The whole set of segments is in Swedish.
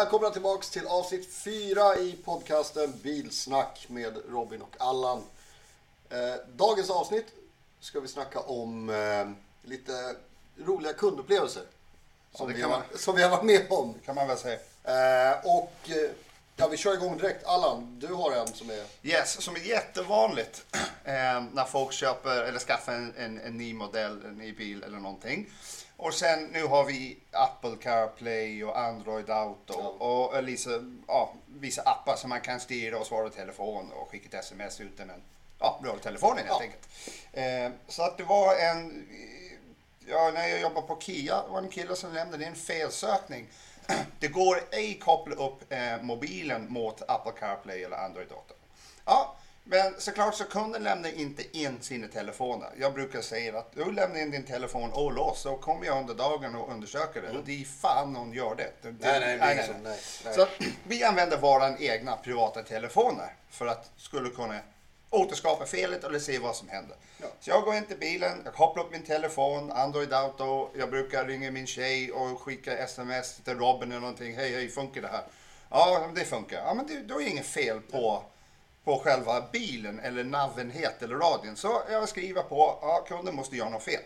Välkomna tillbaks till avsnitt 4 i podcasten Bilsnack med Robin och Allan. Eh, dagens avsnitt ska vi snacka om eh, lite roliga kundupplevelser. Som, det vi har, man- som vi har varit med om. kan man väl säga. Eh, och ja, vi kör igång direkt. Allan, du har en som är... Yes, som är jättevanligt när folk köper eller skaffar en, en, en ny modell, en ny bil eller någonting. Och sen nu har vi Apple CarPlay och Android Auto och, och liksom, ja, vissa appar som man kan styra och svara i telefon och skicka ett sms utan en ja, rörtelefonen helt Ja. enkelt. Eh, så att det var en, ja, när jag jobbade på Kia var det en kille som lämnade en felsökning. Det går ej koppla upp eh, mobilen mot Apple CarPlay eller Android Auto. Ja, men såklart så kunden lämnar inte in sina telefoner. Jag brukar säga att du lämnar in din telefon olåst så kommer jag under dagen och undersöker det. Och det är fan någon gör det. det, Nej, nej, det är ingen som- nej, nej. Så vi använder våra egna privata telefoner för att skulle kunna återskapa felet eller se vad som händer. Ja. Så jag går in till bilen, jag kopplar upp min telefon, Android Auto, jag brukar ringa min tjej och skicka sms till Robin eller någonting. Hej, hej, funkar det här? Ja, det funkar. Ja, men det, då är inget fel på, på själva bilen eller naven het eller radion. Så jag skriver på, ja, kunden måste göra något fel.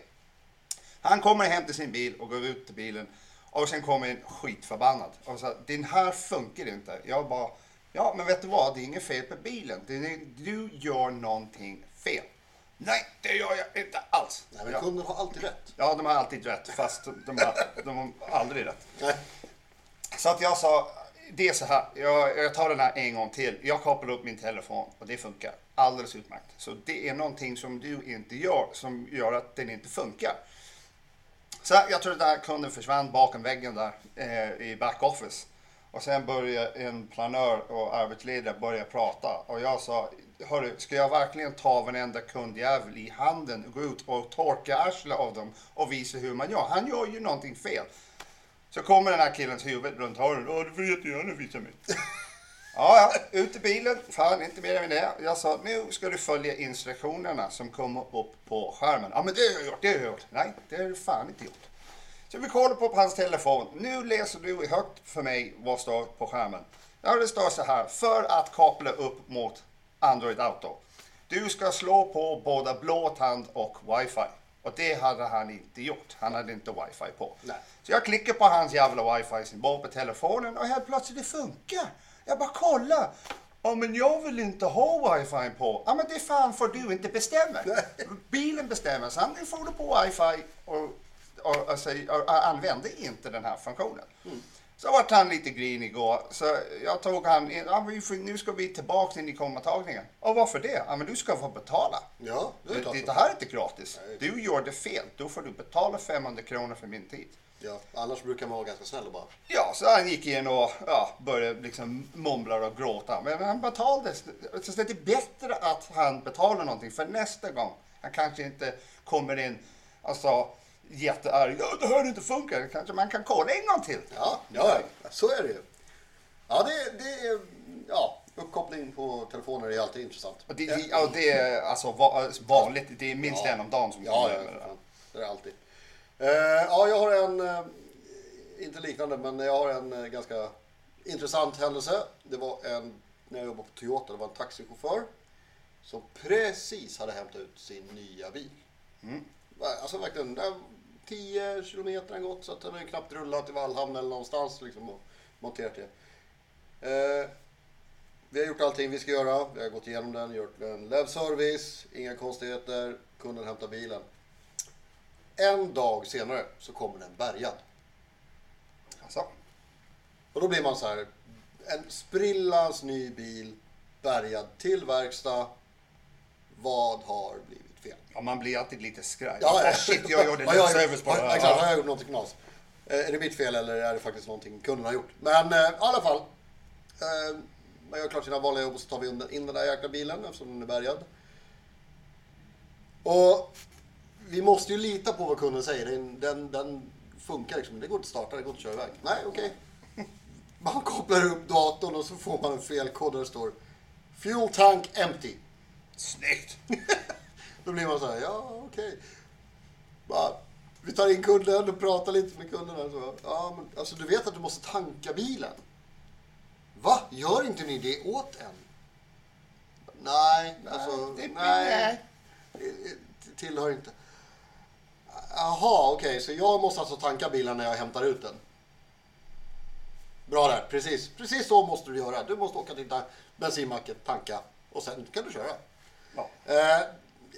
Han kommer hem till sin bil och går ut till bilen och sen kommer en skitförbannad och sa den här funkar inte. Jag bara, ja men vet du vad, det är inget fel på bilen. Du gör någonting fel. Nej, det gör jag inte alls. Nej, men ja. kunden har alltid rätt. ja, de har alltid rätt fast de har, de har aldrig rätt. Nej. Så att jag sa, det är så här, jag, jag tar den här en gång till. Jag kopplar upp min telefon och det funkar alldeles utmärkt. Så det är någonting som du inte gör som gör att den inte funkar. Så jag tror att den här kunden försvann bakom väggen där eh, i backoffice. Och sen började en planör och arbetsledare börja prata. Och jag sa, hörru, ska jag verkligen ta varenda kundjävel i handen och gå ut och torka arslet av dem och visa hur man gör? Han gör ju någonting fel. Så kommer den här killens huvud runt hörnet. Åh, du får jättegärna visa mig. Ja, ja, ut i bilen. Fan, inte mer än det. Jag sa, nu ska du följa instruktionerna som kommer upp på skärmen. Ja, men det har jag gjort, det har jag gjort. Nej, det har du fan inte gjort. Så vi kollar på hans telefon. Nu läser du högt för mig vad står på skärmen. Ja, det står så här. För att koppla upp mot Android Auto. Du ska slå på både blåtand och wifi. Och det hade han inte gjort. Han hade inte wifi på. Nej. Så jag klickar på hans jävla wifi-symbol på telefonen och helt plötsligt det funkar. Jag bara kolla. Ja men jag vill inte ha wifi på. Ja men det fan får du inte bestämma. Bilen bestämmer. Så nu får du på wifi och, och, och, och, och använde inte den här funktionen. Så vart han lite grinig igår. Så jag tog han in. Ja, nu ska vi tillbaka in i kommottagningen. Och varför det? Ja men du ska få betala. Ja, det är Det, det, här är inte gratis. Du gjorde fel. Då får du betala 500 kronor för min tid. Ja, annars brukar man vara ganska snäll och bara... Ja, så han gick in och ja, började liksom mumla och gråta. Men han betalade. Så det är bättre att han betalar någonting för nästa gång. Han kanske inte kommer in alltså, jättearg. Ja, det här inte funkar. Kanske man kan kolla en gång till. Ja, ja, ja, så är det ju. Ja, det, det är... Ja, uppkoppling på telefoner är alltid intressant. Och det, det, ja, det är alltså va- vanligt. Det är minst Ja. en om dagen som Ja, kommer ja, där. fan. det är alltid. Eh, ja, jag har en, eh, inte liknande, men jag har en eh, ganska intressant händelse. Det var en, när jag jobbade på Toyota, det var en taxichaufför som precis hade hämtat ut sin nya bil. Alltså verkligen, 10 kilometer har gått så att den har ju knappt rullat till Vallhamn eller någonstans liksom och monterat det. Eh, vi har gjort allting vi ska göra. Vi har gått igenom den, gjort en lev-service, inga konstigheter, kunden hämtar bilen. En dag senare så kommer den bärgad. Alltså, Och då blir man så här, en sprillans ny bil, bärgad till verkstad. Vad har blivit fel? ja, man blir alltid lite skraj. Ja, ja. Shit, jag gjorde gjort- service här. Exakt, har jag gjort någonting knas? Eh, Är det mitt fel eller är det faktiskt någonting kunden har gjort? Men eh, i alla fall. Eh, man gör klart sina vanliga jobb och så tar vi in- den där jäkla bilen eftersom den är bärgad. Och vi måste ju lita på vad kunden säger. Den, den, den funkar liksom. Det går inte att starta, det går inte att köra iväg. Nej, okej. Man kopplar upp datorn och så får man en felkod där det står Fuel tank empty. Snyggt! Då blir man så här, ja okej. Bara, Vi tar in kunden och pratar lite med kunden. här, Så, ja, men, alltså, du vet att du måste tanka bilen. Va? Gör inte ni det åt en? Nej, alltså... det- nej. Det tillhör inte. Jaha, okej. så jag måste alltså tanka bilen när jag hämtar ut den? Bra där, precis. Precis så måste du göra. Du måste åka till bensinmacken, tanka och sen kan du köra. Ja. Eh,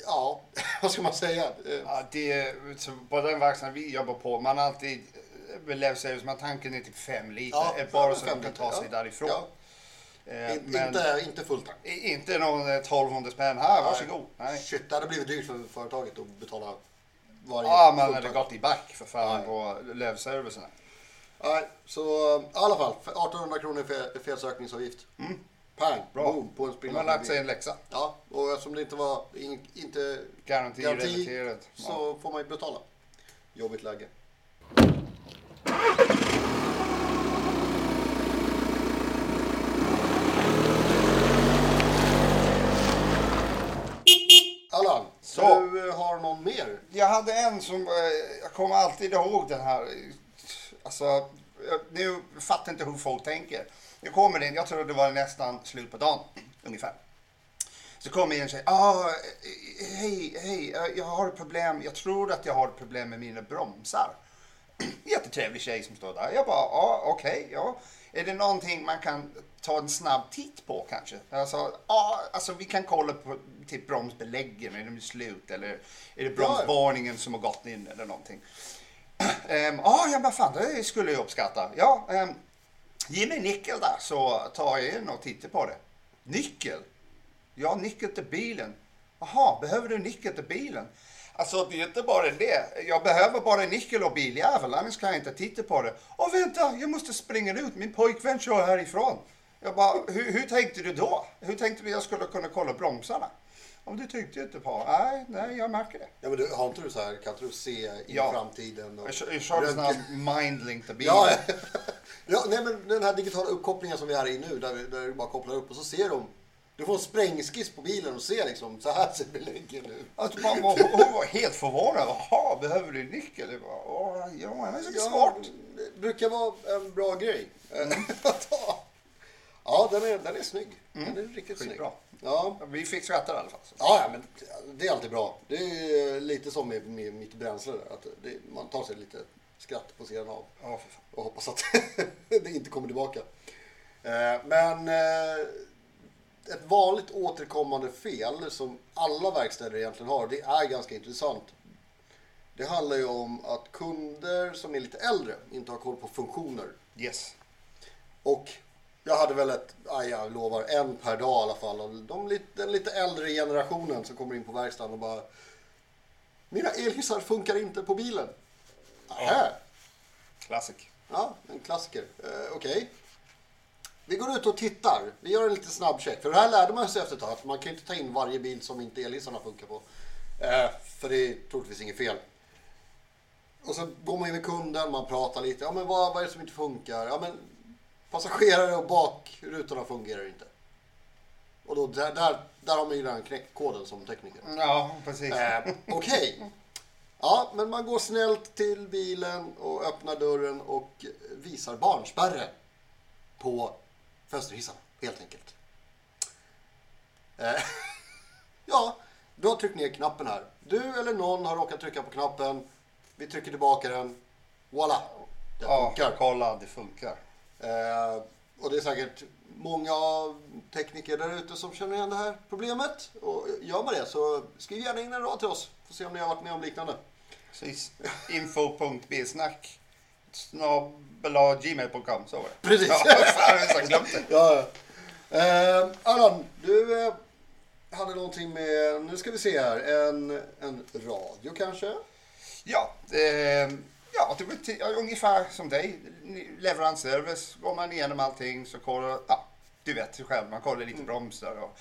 ja, vad ska man säga? Eh, Ja, det, så på den verksamheten vi jobbar på, man alltid med Lev man tankar ner till fem liter. Ja, eh, bara så fem de kan ta sig ja. därifrån. Ja. Eh, men inte, inte full tank. i- inte någon eh, 1200 spänn här, varsågod. Nej. Shit, det hade blivit dyrt för företaget att betala varje Ja, man hade gått i back för fan på Lev-servicerna. Nej, så eh, i alla fall. för 1800 kronor i fel, felsökningsavgift. Pang. Bra. boom, på en De har sprillans lagt sig en läxa. Ja, och eftersom det inte var in, inte Garantirelaterat. Ja. så får man ju betala. Jobbigt läge. Allan, Så. du eh, har någon mer? Jag hade en som, eh, jag kommer alltid ihåg den här. Alltså, nu fattar inte hur folk tänker. Jag kommer in, jag tror det var nästan slut på dagen, ungefär. Så kommer in och säger, ah, hej, hej, jag har ett problem, jag tror att jag har ett problem med mina bromsar. Jättetrevlig tjej som står där. Jag bara, ja okej, ja. Är det någonting man kan ta en snabb titt på kanske? Alltså, ah, alltså vi kan kolla på typ bromsbeläggen, är de slut eller är det bromsvarningen som har gått in eller någonting. Ehm, Ja, jag bara, fan det skulle jag uppskatta. Ja, um, ge mig nyckel där så tar jag in och tittar på det. Nyckel? Ja, nyckel till bilen. Jaha, behöver du nyckel till bilen? Alltså det är inte bara det. Jag behöver bara nyckel och biljävel, annars kan jag inte titta på det. Åh vänta, jag måste springa ut, min pojkvän kör härifrån. Jag bara, hur, hur tänkte du då? Hur tänkte du jag skulle kunna kolla bromsarna? Om du tyckte inte på, nej, nej jag märker det. Ja, men du, har inte du så här, kan inte du se in Ja. i framtiden? Och Jag kör- körde sån här mindlink till bilen. Ja, ja nej, men den här digitala uppkopplingen som vi är i nu, där, vi- där du bara kopplar upp och så ser de. Du får en sprängskiss på bilen och ser liksom, så här ser beläggen ut. Alltså, man var, hon var helt förvånad. Jaha, behöver du nyckel? Jag bara, Åh, ja, det är så Ja, svårt. det brukar vara en bra grej. Mm. att ha. ja, den är, den är snygg. Den är riktigt snygg. Ja. Vi fick skratta i alla fall. Ja, ja, men det är alltid bra. Det är lite som med, med mitt bränsle där. Att det, man tar sig lite skratt på sidan av. Ja, för fan. och hoppas att det inte kommer tillbaka. Eh, Men eh, ett vanligt återkommande fel som alla verkstäder egentligen har, det är ganska intressant. Det handlar ju om att kunder som är lite äldre inte har koll på funktioner. Yes. Och jag hade väl ett, jag lovar, en per dag i alla fall. Och de lite, den lite äldre generationen som kommer in på verkstaden och bara Mina elhissar funkar inte på bilen. Nähä. Classic. Ja, en klassiker. Eh, Okej. Vi går ut och tittar. Vi gör en liten snabb check. För det här lärde man sig efter ett tag. Man kan inte ta in varje bil som inte elhissarna funkar på. Eh, för det är troligtvis inget fel. Och så går man in med kunden, man pratar lite. Ja, men vad, vad är det som inte funkar? Ja, men passagerare och bakrutorna fungerar inte. Och då, där, där, där har man ju den knäckkoden som tekniker. Ja, precis. Eh, Okej. Ja, men man går snällt till bilen och öppnar dörren och visar barnspärren på fönsterhissarna, helt enkelt. Eh, ja, du har tryckt ner knappen här. Du eller någon har råkat trycka på knappen. Vi trycker tillbaka den. Voila! Det ja, funkar. kolla, det funkar. Eh, och det är säkert många tekniker där ute som känner igen det här problemet. Och gör man det så skriv gärna in en rad till oss. Får se om ni har varit med om liknande. Precis. Info.bsnack gmail.com. Så var det. Precis. Ja, fan, jag har glömt det. Ja. Eh, Allan, du eh, hade någonting med, nu ska vi se här, en, en radio kanske? Ja, eh, ja det var ungefär som dig. Leveransservice. Går man igenom allting så kollar, ja, du vet själv, man kollar lite bromsar och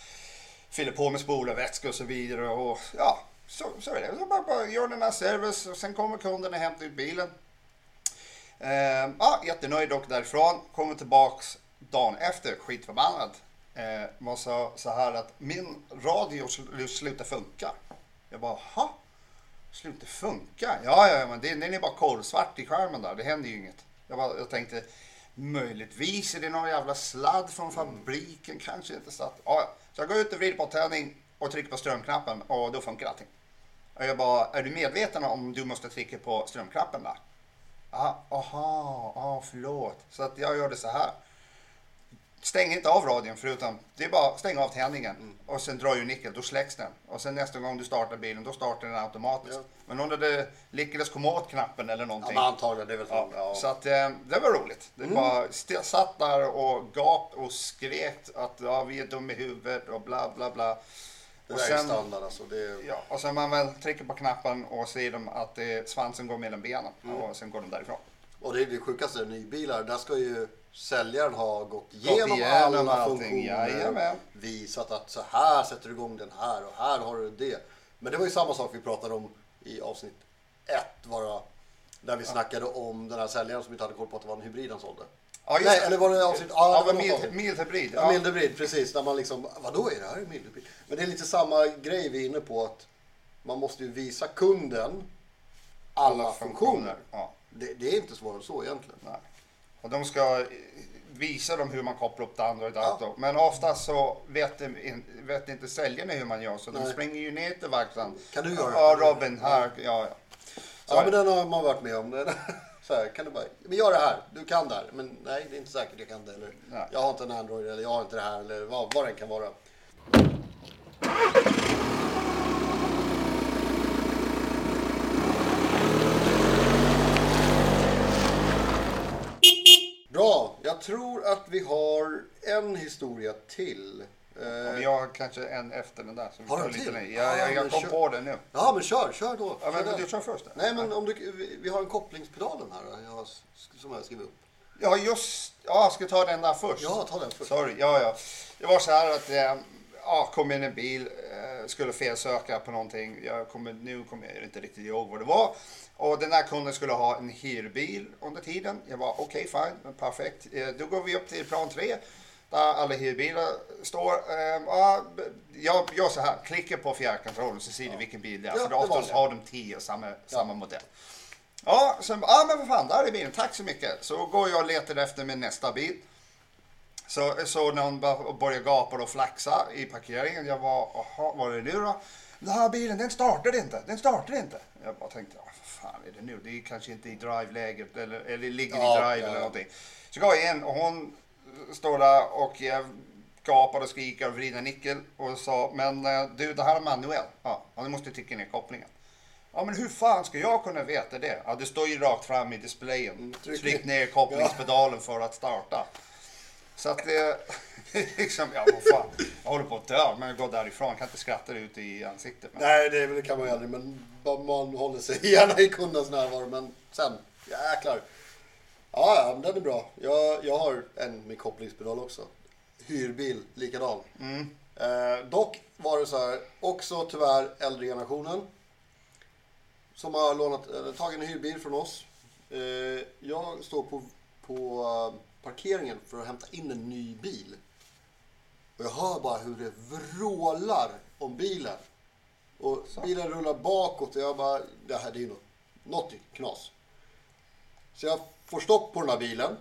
fyller på med spolarvätska och så vidare. Och, ja, så, så är det. Så bara, bara gör den här service och sen kommer kunden och hämtar ut bilen. Eh, ja, jättenöjd och därifrån. Kommer tillbaks dagen efter, skitförbannad. Eh, man sa så här att min radio sl- slutar funka. Jag bara, ha? Slutar funka? Ja, ja, men det, den är bara kolsvart i skärmen där. Det händer ju inget. Jag, bara, jag tänkte, Möjligtvis är det någon jävla sladd från fabriken, kanske inte satt. Ja, så jag går ut och vrider på tändning och trycker på strömknappen och då funkar allting. Och jag bara, är du medveten om du måste trycka på strömknappen där? Ja, aha, ah, förlåt. Så att jag gör det så här. Stäng inte av radion förutom, det är bara stäng av tändningen Mm. och sen drar ju nyckeln, då släcks den. Och sen nästa gång du startar bilen, då startar den automatiskt. Ja. Men om det lyckades komma åt knappen eller Ja, någonting. men antagligen, det är väl så. Ja, Ja. Så att eh, det var roligt. Det bara st- satt där och gap och skrek att ja, vi är dumma i huvudet och bla bla bla. det och där är sen- standard alltså. Det är... Ja, och sen man väl trycker på knappen och ser de att eh, svansen går mellan benen och sen går de därifrån. Och det är det sjukaste, nybilar, där ska ju säljaren ha gått igenom, alla allting, funktioner. jajamän. Visat att så här sätter du igång den här och här har du det. Men det var ju samma sak vi pratade om i avsnitt ett bara. Där vi snackade om den här säljaren som inte hade koll på att det var en hybrid han sålde. Ja, Nej, det. eller var det avsnitt? Ja, Ja, mild, mild hybrid. Ja, Ja. mild hybrid, precis. Där man liksom, vadå är det här en mild hybrid? Men det är lite samma grej vi är inne på att man måste ju visa kunden alla funktioner. Ja, Det, det är inte svårare än så egentligen. nej. Och de ska eh, visa dem hur man kopplar upp det andra och det Ja. Men oftast så vet, de vet inte säljarna hur man gör så de Nej. springer ju ner till verkstaden. Kan du göra det? Ja, Robin, här. Ja, ja. Så Ja, men den har man varit med om. Så här, kan du bara, men gör det här, du kan det här. Men nej, det är inte säkert jag kan det. Eller Nej. jag har inte en Android eller jag har inte det här eller vad, vad det än kan vara. Bra, jag tror att vi har en historia till. Men jag har kanske en efter den där. Så vi Har du en lite till? Ja, jag, jag kom kör. på det nu. Ja, men kör, kör då. Ja, men Kör du den. kör först. Nej, men om du, vi, vi har en kopplingspedalen här jag, har- som jag skrivit upp. Ja, just Ja, ska jag ta den där först? Ja, ta den först. Sorry, ja, ja. Det var så här att eh, ja, kom in en bil, eh, skulle felsöka på någonting. Jag kommer, nu kommer jag inte riktigt ihåg vad det var. Och den här kunden skulle ha en hyrbil under tiden. Jag var okej, fine, men perfekt. Eh, då går vi upp till plan 3 där alla hyrbilar står. Eh, ja, jag gör så här, klickar på fjärrkontrollen så ser du vilken bil det är. Ja, för oftast har de tio samma, samma modell. Ja, sen, ja, men vad fan, där är bilen. Tack så mycket. Så går jag och letar efter min nästa bil. Så så någon började gapa och flaxa i parkeringen. Jag var, jaha, vad är det nu då? Den här bilen, den startar inte. Den startar inte. Jag bara tänkte, vad fan är det nu? Det är kanske inte i drive-läget eller, eller ligger Ja, i drive ja, eller någonting. Så går jag in och hon står där och jag gapar och skriker och vrider nyckel och sa, men eh, du det här är manuell. Ja, du måste trycka ner kopplingen. Ja men hur fan ska jag kunna veta det? Ja det står ju rakt fram i displayen. tryck Tryck ner kopplingspedalen för att starta. Så att det, liksom, ja vad fan. Jag håller på att dö men jag går därifrån. Jag kan inte skratta ut i ansiktet. Men, Nej, det, det kan man ju aldrig. Men man håller sig gärna i kundens närvaro. Men sen, jäklar. Ja, ja, men den är bra. Jag, jag har en med kopplingspedal också. Hyrbil, likadan. Eh, dock var det så här, också tyvärr äldre generationen. Som har lånat, eller tagit en hyrbil från oss. Eh, jag står på, på eh, parkeringen för att hämta in en ny bil. Och jag hör bara hur det vrålar om bilen. Och bilen rullar bakåt och jag bara, det här det är ju något, något knas. Så jag får stopp på den här bilen.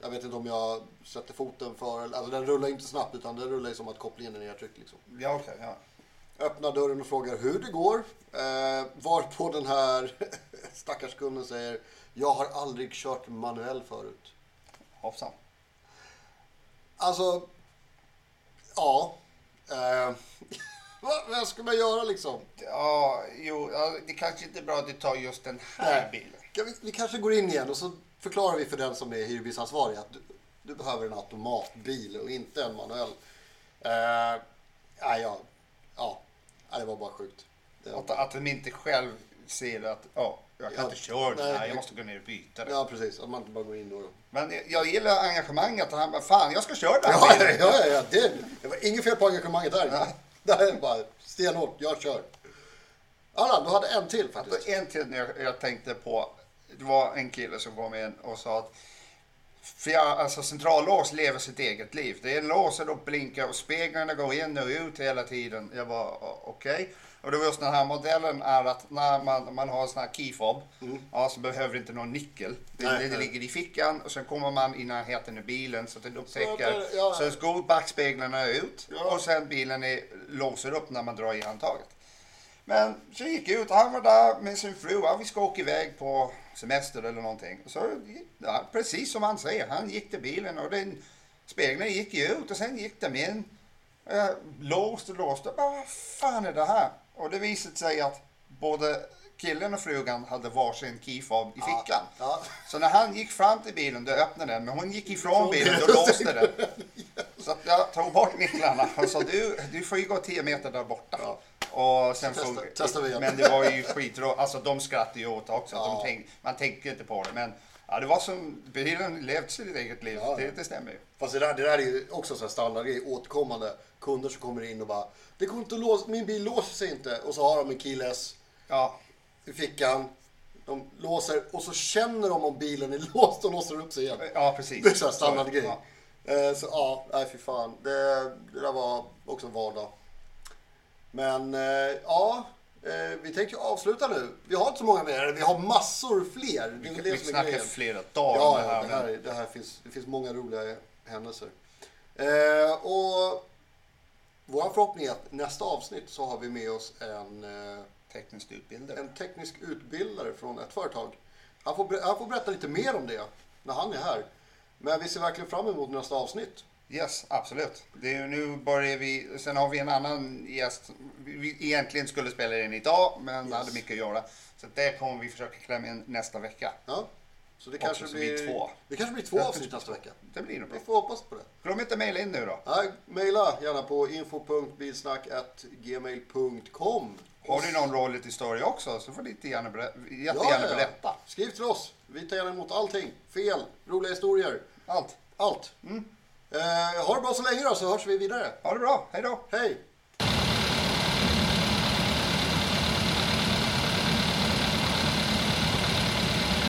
Jag vet inte om jag sätter foten för, alltså den rullar inte snabbt utan den rullar ju som att kopplingen är nedtryckt liksom. ja okej, ja. Öppnar dörren och frågar hur det går. Eh, varpå den här stackars kunden säger, jag har aldrig kört manuell förut. Hoppsan. Alltså, ja. Eh, vad, vad ska man göra liksom? Ja, jo, ja, det kanske inte är bra att du tar just den här Nej. bilen. Kan vi, vi kanske går in igen och så förklarar vi för den som är hyrbilsansvarig att du, du behöver en automatbil och inte en manuell. Eh, ja, ja, nej, det var bara sjukt. Att, att de inte själv ser att, ja, jag kan Ja, inte köra den här. Jag det- måste gå ner och byta den. ja, precis. Att man inte bara går in och... Men jag- jag gillar engagemanget. Han bara, fan jag ska köra den Ja, här ja, bilen. ja, ja det, det var inget fel på engagemanget där. Det här är bara stenhårt. Jag kör. Allan, du hade en till faktiskt. en till när jag, jag tänkte på. Det var en kille som kom in och sa att fjär, alltså centrallås lever sitt eget liv. Det är låser och blinkar och speglarna går in och ut hela tiden. Jag var okej. Och det var just den här modellen är att när man, man har en sån här key fob, ja, så behöver inte någon nyckel. Det, Nej, det, det nej. ligger i fickan och sen kommer man i närheten av bilen så att den upptäcker. Så att det- ja. Sen går backspeglarna ut Ja. och sen bilen är, låser upp när man drar i handtaget. Men så gick jag ut och han var där med sin fru. Ja, vi ska åka iväg på semester eller någonting. Så, ja, precis som han säger, han gick till bilen och den, spegeln gick ut och sen gick de in. Eh, låst och låst. Bara, vad fan är det här? Och det visade sig att både killen och frugan hade varsin keyfob i fickan. Ja. Så när han gick fram till bilen, då öppnade den. Men hon gick ifrån bilen, bilen. låste den. Så jag tog bort nycklarna och sa du, du får ju gå 10 meter där borta. Ja. Och sen Testa- vi igen. Men det var ju skitro, alltså de skrattade ju åt också. Ja. Tänk, man tänker inte på det. Men ja, det var som, bilen levde sitt eget liv. Ja. Det, det stämmer ju. Fast det där, det där är ju också en standardgrej. Återkommande kunder som kommer in och bara Det går inte att låsa, min bil låser sig inte. Och så har de en keyless Ja, i fickan. De låser och så känner de om bilen är låst och låser upp sig igen. ja precis. Det är så här standardgrej. Ja. Eh, Så ja, nej fy fan. Det, det där var också vardag. Men eh, ja, eh, vi tänker avsluta nu. Vi har inte så många mer. Vi har massor fler. Det Vi det är snackar flera dagar Ja, det här. det, här, är- det här finns, det finns många roliga händelser. Eh, och vår förhoppning är att nästa avsnitt så har vi med oss en, eh, Tekniskt utbildad. en teknisk utbildare från ett företag. Han får, han får berätta lite mer om det när han är här. Men vi ser verkligen fram emot nästa avsnitt. Yes, absolut. Det är, nu börjar vi, sen har vi en annan gäst. Vi egentligen skulle spela in idag, men Yes. hade mycket att göra. Så det kommer vi försöka klämma in nästa vecka. Ja, så det Också kanske så blir, två. Det kanske blir två avsnitt nästa vecka. Det blir nog bra. Vi får hoppas på det. Glöm inte mejla in nu då. Ja, Maila gärna på info.bilsnack.gmail.com Har du någon rolig historia också så får du jättegärna, berä- jättegärna ja, ja. berätta. Skriv till oss. Vi tar gärna emot allting. Fel, roliga historier, Allt. allt. Mm. Eh, ha det bra så länge då så hörs vi vidare. Ha det bra. Hej då. Hej!